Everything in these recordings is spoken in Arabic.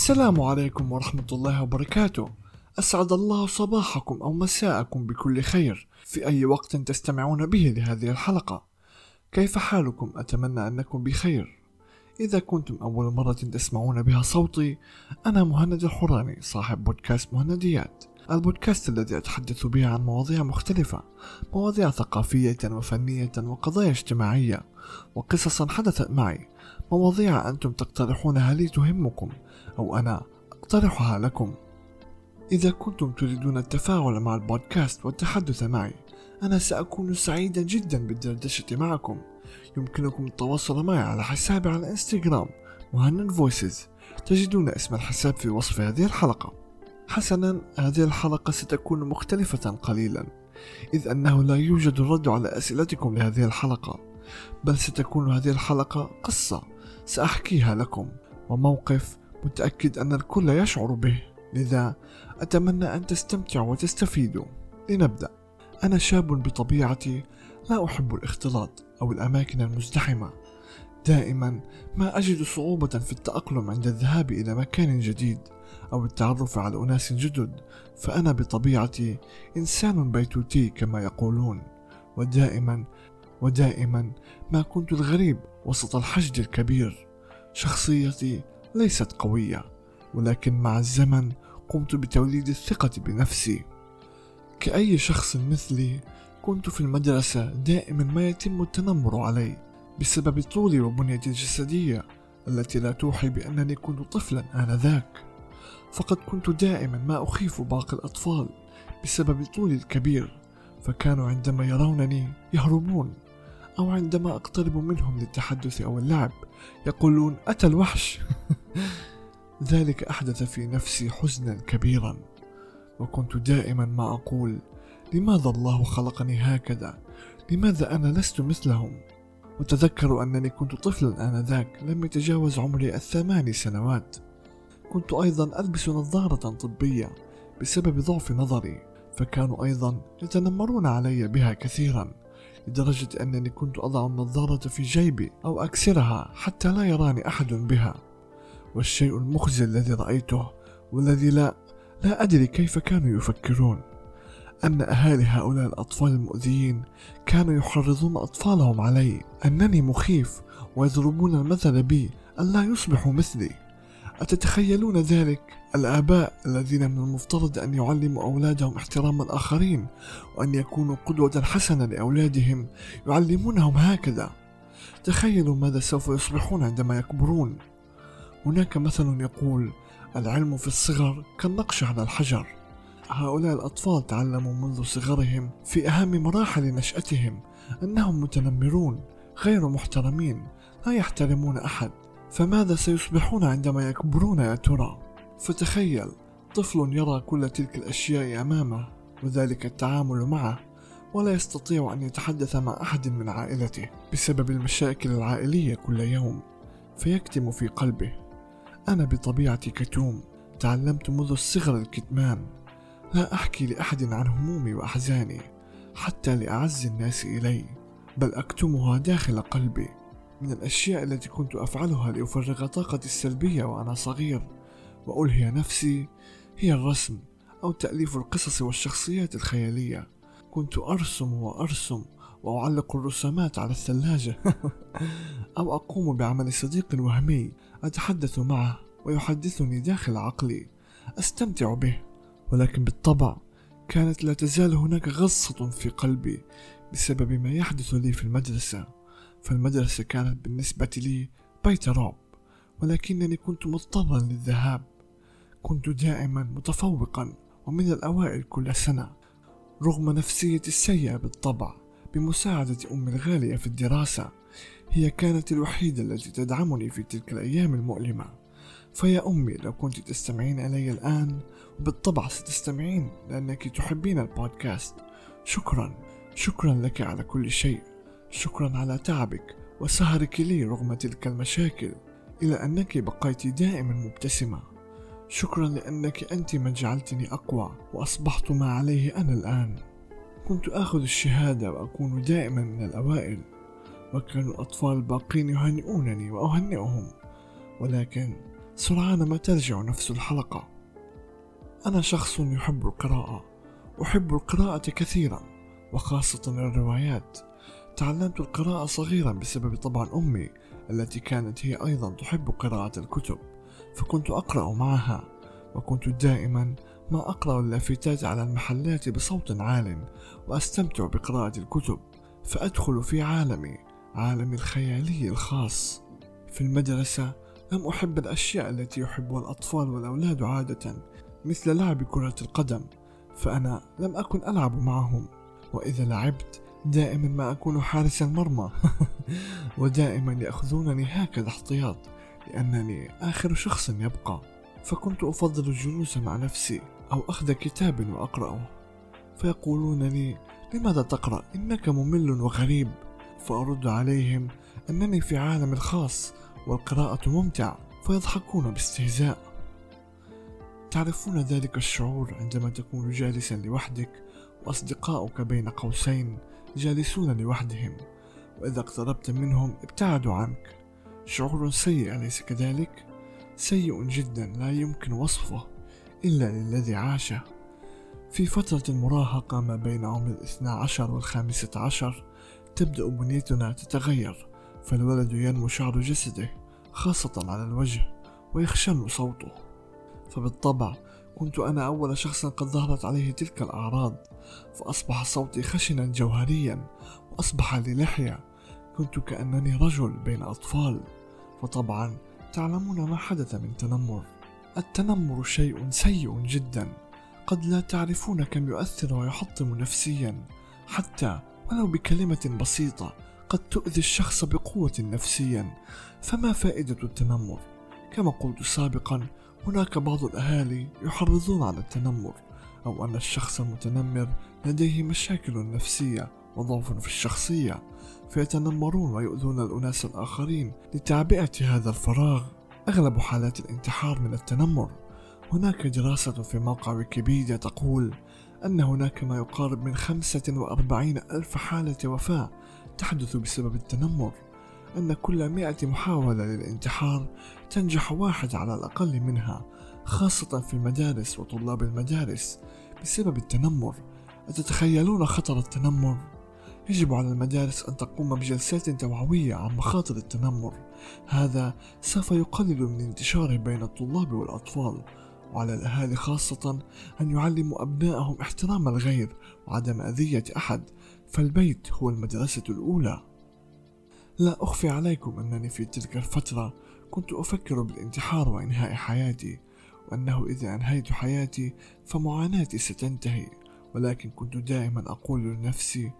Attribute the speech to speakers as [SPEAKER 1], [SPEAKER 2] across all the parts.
[SPEAKER 1] السلام عليكم ورحمة الله وبركاته. أسعد الله صباحكم أو مساءكم بكل خير. في أي وقت تستمعون به لهذه الحلقة. كيف حالكم؟ أتمنى أنكم بخير. إذا كنتم أول مرة تسمعون بها صوتي أنا مهند الحراني صاحب بودكاست مهنديات. البودكاست الذي أتحدث به عن مواضيع مختلفة مواضيع ثقافية وفنية وقضايا اجتماعية وقصصا حدثت معي مواضيع أنتم تقترحونها لي تهمكم أو أنا أقترحها لكم. إذا كنتم تريدون التفاعل مع البودكاست والتحدث معي أنا سأكون سعيدا جدا بالدردشة معكم. يمكنكم التواصل معي على حسابي على إنستغرام مهند فويسز. تجدون اسم الحساب في وصف هذه الحلقة. حسنا هذه الحلقة ستكون مختلفة قليلا إذ أنه لا يوجد الرد على أسئلتكم لهذه الحلقة بل ستكون هذه الحلقة قصة سأحكيها لكم. وموقف متأكد أن الكل يشعر به. لذا أتمنى أن تستمتعوا وتستفيدوا. لنبدأ. أنا شاب بطبيعتي لا أحب الاختلاط أو الأماكن المزدحمة. دائما ما أجد صعوبة في التأقلم عند الذهاب إلى مكان جديد أو التعرف على أناس جدد. فأنا بطبيعتي إنسان بيتوتي كما يقولون. ودائما ودائما ما كنت الغريب وسط الحشد الكبير. شخصيتي ليست قوية ولكن مع الزمن قمت بتوليد الثقة بنفسي. كأي شخص مثلي كنت في المدرسة دائما ما يتم التنمر علي بسبب طولي وبنيتي الجسدية التي لا توحي بأنني كنت طفلا آنذاك. فقد كنت دائما ما أخيف باقي الأطفال بسبب طولي الكبير فكانوا عندما يرونني يهربون. أو عندما أقترب منهم للتحدث أو اللعب يقولون أتى الوحش. ذلك أحدث في نفسي حزنا كبيرا وكنت دائما ما أقول لماذا الله خلقني هكذا؟ لماذا أنا لست مثلهم؟ وتذكر أنني كنت طفلا آنذاك لم يتجاوز عمري الثمان سنوات. كنت أيضا ألبس نظارة طبية بسبب ضعف نظري فكانوا أيضا يتنمرون علي بها كثيرا. لدرجة أنني كنت أضع النظارة في جيبي أو أكسرها حتى لا يراني أحد بها. والشيء المخزي الذي رأيته والذي لا لا أدري كيف كانوا يفكرون. أن أهالي هؤلاء الأطفال المؤذيين كانوا يحرضون أطفالهم علي. أنني مخيف ويضربون المثل بي أن لا يصبحوا مثلي. أتتخيلون ذلك؟ الآباء الذين من المفترض أن يعلموا أولادهم احترام الآخرين وأن يكونوا قدوة حسنة لأولادهم يعلمونهم هكذا. تخيلوا ماذا سوف يصبحون عندما يكبرون. هناك مثل يقول العلم في الصغر كالنقش على الحجر. هؤلاء الأطفال تعلموا منذ صغرهم في أهم مراحل نشأتهم أنهم متنمرون غير محترمين لا يحترمون أحد. فماذا سيصبحون عندما يكبرون يا ترى؟ فتخيل طفل يرى كل تلك الأشياء أمامه وذلك التعامل معه ولا يستطيع أن يتحدث مع أحد من عائلته بسبب المشاكل العائلية كل يوم فيكتم في قلبه. أنا بطبيعتي كتوم تعلمت منذ الصغر الكتمان. لا أحكي لأحد عن همومي وأحزاني حتى لأعز الناس إلي بل أكتمها داخل قلبي. من الأشياء التي كنت أفعلها لأفرغ طاقتي السلبية وأنا صغير وألهي نفسي هي الرسم أو تأليف القصص والشخصيات الخيالية. كنت أرسم وأرسم وأعلق الرسومات على الثلاجة أو أقوم بعمل صديق وهمي أتحدث معه ويحدثني داخل عقلي. أستمتع به ولكن بالطبع كانت لا تزال هناك غصة في قلبي بسبب ما يحدث لي في المدرسة. فالمدرسة كانت بالنسبة لي بيت رعب ولكنني كنت مضطرا للذهاب. كنت دائما متفوقا ومن الأوائل كل سنة. رغم نفسيتي السيئة بالطبع بمساعدة أمي الغالية في الدراسة هي كانت الوحيدة التي تدعمني في تلك الأيام المؤلمة. فيا أمي لو كنت تستمعين إلي الآن وبالطبع ستستمعين لأنك تحبين البودكاست. شكرا. شكرا لك على كل شيء. شكرا على تعبك وسهرك لي رغم تلك المشاكل إلى أنك بقيت دائما مبتسمة. شكرا لأنك أنت من جعلتني أقوى وأصبحت ما عليه أنا الآن. كنت آخذ الشهادة وأكون دائما من الأوائل وكان الأطفال الباقين يهنئونني وأهنئهم. ولكن سرعان ما ترجع نفس الحلقة. أنا شخص يحب القراءة أحب القراءة كثيرا وخاصة الروايات. تعلمت القراءة صغيرا بسبب طبع أمي التي كانت هي أيضا تحب قراءة الكتب فكنت أقرأ معها وكنت دائما ما أقرأ اللافتات على المحلات بصوت عال وأستمتع بقراءة الكتب فأدخل في عالمي عالمي الخيالي الخاص. في المدرسة لم أحب الأشياء التي يحبها الأطفال والأولاد عادة مثل لعب كرة القدم فأنا لم أكن ألعب معهم وإذا لعبت دائما ما أكون حارس المرمى. ودائما يأخذونني هكذا احتياط لأنني آخر شخص يبقى. فكنت أفضل الجلوس مع نفسي أو أخذ كتاب وأقرأه. فيقولون لي لماذا تقرأ؟ إنك ممل وغريب. فأرد عليهم أنني في عالم الخاص والقراءة ممتع. فيضحكون باستهزاء. تعرفون ذلك الشعور عندما تكون جالسا لوحدك وأصدقاؤك بين قوسين جالسون لوحدهم وإذا اقتربت منهم ابتعدوا عنك. شعور سيء أليس كذلك؟ سيء جدا لا يمكن وصفه إلا للذي عاشه. في فترة المراهقة ما بين عمر الاثنى عشر والخامسة عشر تبدأ بنيتنا تتغير فالولد ينمو شعر جسده خاصة على الوجه ويخشن صوته. فبالطبع كنت أنا أول شخص قد ظهرت عليه تلك الأعراض فأصبح صوتي خشنا جوهريا وأصبح لي لحية كنت كأنني رجل بين أطفال. وطبعا تعلمون ما حدث من تنمر. التنمر شيء سيء جدا. قد لا تعرفون كم يؤثر ويحطم نفسيا. حتى ولو بكلمة بسيطة قد تؤذي الشخص بقوة نفسيا. فما فائدة التنمر؟ كما قلت سابقا هناك بعض الأهالي يحرضون على التنمر أو أن الشخص المتنمر لديه مشاكل نفسية وضعف في الشخصية فيتنمرون ويؤذون الأناس الآخرين لتعبئة هذا الفراغ. أغلب حالات الانتحار من التنمر. هناك دراسة في موقع ويكيبيديا تقول أن هناك ما يقارب من 45 ألف حالة وفاة تحدث بسبب التنمر. أن كل مئة محاولة للانتحار تنجح واحد على الأقل منها خاصة في المدارس وطلاب المدارس بسبب التنمر أتتخيلون خطر التنمر؟ يجب على المدارس أن تقوم بجلسات توعوية عن مخاطر التنمر. هذا سوف يقلل من انتشاره بين الطلاب والأطفال. وعلى الأهالي خاصة أن يعلموا أبنائهم احترام الغير وعدم أذية أحد فالبيت هو المدرسة الأولى. لا أخفي عليكم أنني في تلك الفترة كنت أفكر بالانتحار وإنهاء حياتي وأنه إذا أنهيت حياتي فمعاناتي ستنتهي ولكن كنت دائما أقول لنفسي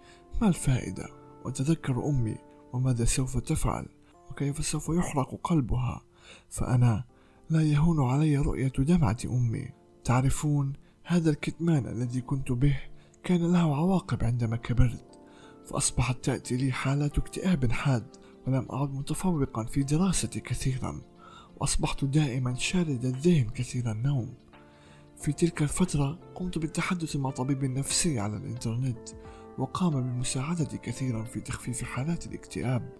[SPEAKER 1] ما الفائدة؟ وتذكر أمي وماذا سوف تفعل؟ وكيف سوف يحرق قلبها؟ فأنا لا يهون علي رؤية دمعة أمي. تعرفون هذا الكتمان الذي كنت به كان له عواقب عندما كبرت. فأصبحت تأتي لي حالات اكتئاب حاد ولم أعد متفوقا في دراستي كثيرا وأصبحت دائما شارد الذهن كثير النوم. في تلك الفترة قمت بالتحدث مع طبيب نفسي على الإنترنت وقام بمساعدتي كثيرا في تخفيف حالات الاكتئاب.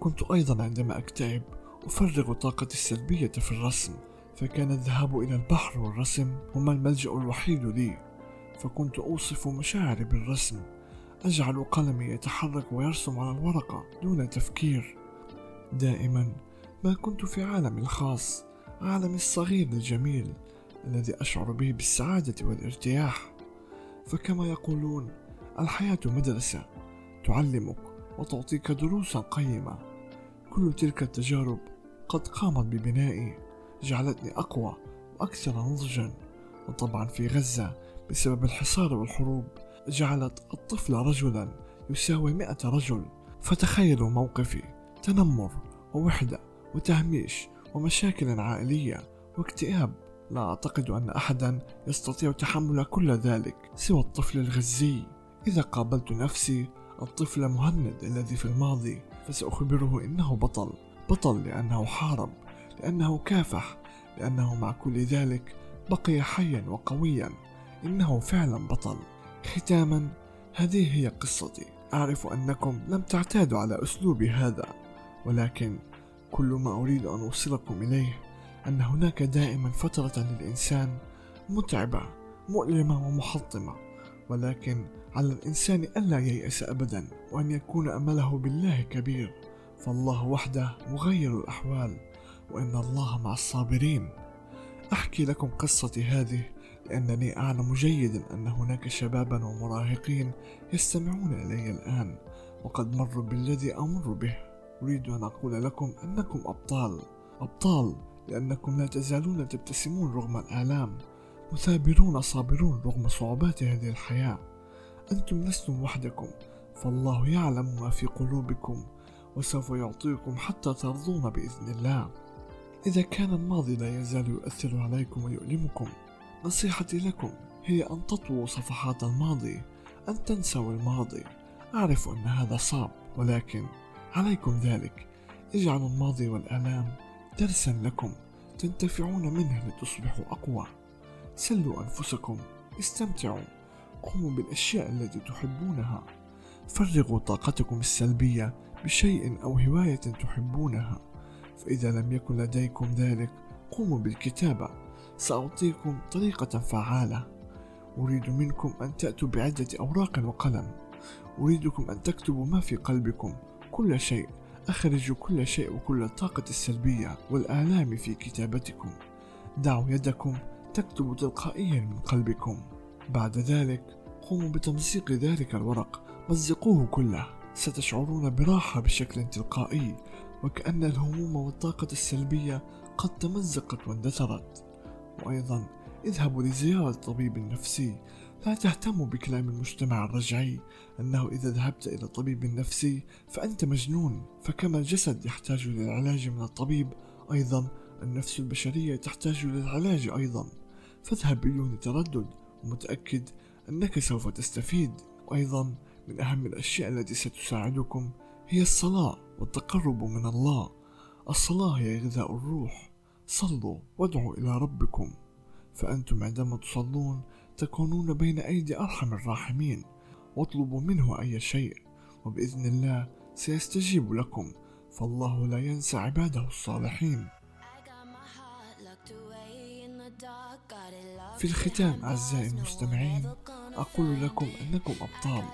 [SPEAKER 1] كنت أيضا عندما أكتئب أفرغ طاقتي السلبية في الرسم فكان الذهاب إلى البحر والرسم هما الملجأ الوحيد لي فكنت أوصف مشاعري بالرسم. أجعل قلمي يتحرك ويرسم على الورقة دون تفكير. دائما ما كنت في عالمي الخاص عالمي الصغير الجميل الذي أشعر به بالسعادة والارتياح. فكما يقولون الحياة مدرسة تعلمك وتعطيك دروسا قيمة. كل تلك التجارب قد قامت ببنائي جعلتني أقوى وأكثر نضجا. وطبعا في غزة بسبب الحصار والحروب جعلت الطفل رجلا يساوي مئة رجل. فتخيلوا موقفي. تنمر ووحدة وتهميش ومشاكل عائلية واكتئاب. لا أعتقد أن أحدا يستطيع تحمل كل ذلك سوى الطفل الغزي. إذا قابلت نفسي الطفل مهند الذي في الماضي فسأخبره إنه بطل. بطل لأنه حارب لأنه كافح لأنه مع كل ذلك بقي حيا وقويا. إنه فعلا بطل. ختاما هذه هي قصتي. أعرف أنكم لم تعتادوا على أسلوبي هذا ولكن كل ما أريد أن أوصلكم إليه أن هناك دائما فترة للإنسان متعبة مؤلمة ومحطمة ولكن على الإنسان ألا ييأس أبدا وأن يكون أمله بالله كبير. فالله وحده مغير الأحوال وإن الله مع الصابرين. أحكي لكم قصتي هذه لأنني أعلم جيدا أن هناك شبابا ومراهقين يستمعون إلي الآن وقد مروا بالذي أمر به. أريد أن أقول لكم أنكم أبطال. أبطال لأنكم لا تزالون تبتسمون رغم الآلام مثابرون صابرون رغم صعوبات هذه الحياة. أنتم لستم وحدكم فالله يعلم ما في قلوبكم وسوف يعطيكم حتى ترضون بإذن الله. إذا كان الماضي لا يزال يؤثر عليكم ويؤلمكم. نصيحتي لكم هي أن تطووا صفحات الماضي أن تنسوا الماضي. أعرف أن هذا صعب ولكن عليكم ذلك. اجعلوا الماضي والآلام درسا لكم تنتفعون منه لتصبحوا أقوى. سلوا أنفسكم استمتعوا. قوموا بالأشياء التي تحبونها. فرغوا طاقتكم السلبية بشيء أو هواية تحبونها. فإذا لم يكن لديكم ذلك قوموا بالكتابة. سأعطيكم طريقة فعالة. أريد منكم أن تأتوا بعدة أوراق وقلم. أريدكم أن تكتبوا ما في قلبكم. كل شيء. أخرجوا كل شيء وكل الطاقة السلبية والآلام في كتابتكم. دعوا يدكم. تكتب تلقائيا من قلبكم. بعد ذلك قوموا بتمزيق ذلك الورق. مزقوه كله. ستشعرون براحة بشكل تلقائي وكأن الهموم والطاقة السلبية قد تمزقت واندثرت. وأيضا اذهبوا لزيارة طبيب نفسي. لا تهتموا بكلام المجتمع الرجعي. أنه إذا ذهبت إلى طبيب نفسي فأنت مجنون. فكما الجسد يحتاج للعلاج من الطبيب أيضا النفس البشرية تحتاج للعلاج أيضا. فاذهب بدون تردد ومتأكد أنك سوف تستفيد. وأيضا من أهم الأشياء التي ستساعدكم هي الصلاة والتقرب من الله. الصلاة هي غذاء الروح. صلوا وادعوا إلى ربكم. فأنتم عندما تصلون تكونون بين أيدي أرحم الراحمين. واطلبوا منه أي شيء وبإذن الله سيستجيب لكم. فالله لا ينسى عباده الصالحين. في الختام أعزائي المستمعين أقول لكم أنكم أبطال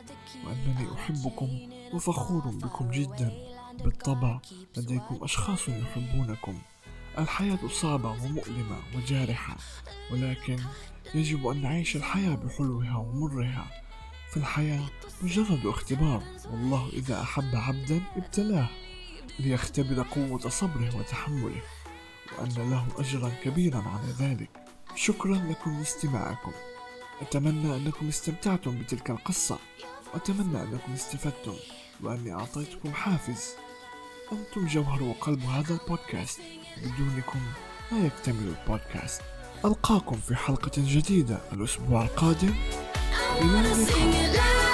[SPEAKER 1] وأنني أحبكم وفخور بكم جدا. بالطبع لديكم أشخاص يحبونكم. الحياة صعبة ومؤلمة وجارحة ولكن يجب أن نعيش الحياة بحلوها ومرها. فالحياة مجرد اختبار والله إذا أحب عبدا ابتلاه ليختبر قوة صبره وتحمله وأن له أجرا كبيرا على ذلك. شكرا لكم لاستماعكم. أتمنى أنكم استمتعتم بتلك القصة. وأتمنى أنكم استفدتم وأني أعطيتكم حافز. أنتم جوهر وقلب هذا البودكاست. بدونكم لا يكتمل البودكاست. ألقاكم في حلقة جديدة الأسبوع القادم. إلى اللقاء.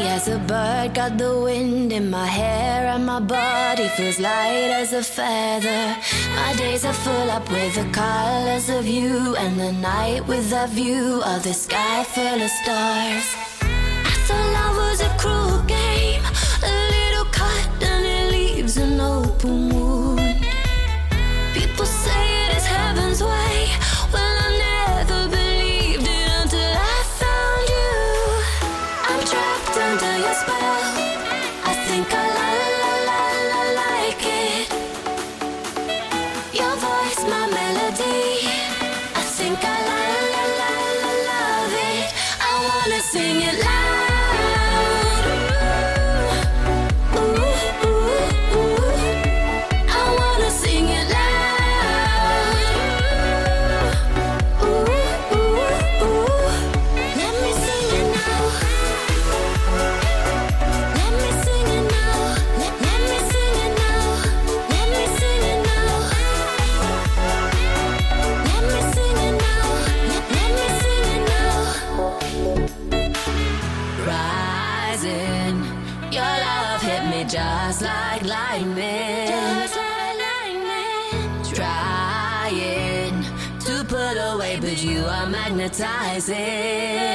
[SPEAKER 1] As a bird. Got the wind in my hair, and my body feels light as a feather. My days are full up with the colors of you, and the night with the view of the sky full of stars.
[SPEAKER 2] hypnotizing.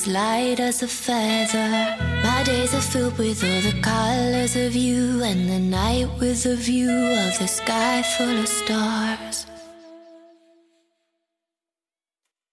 [SPEAKER 2] Feels light as a feather. My days are filled with all the colors of you, and the night with a view of the sky full of stars.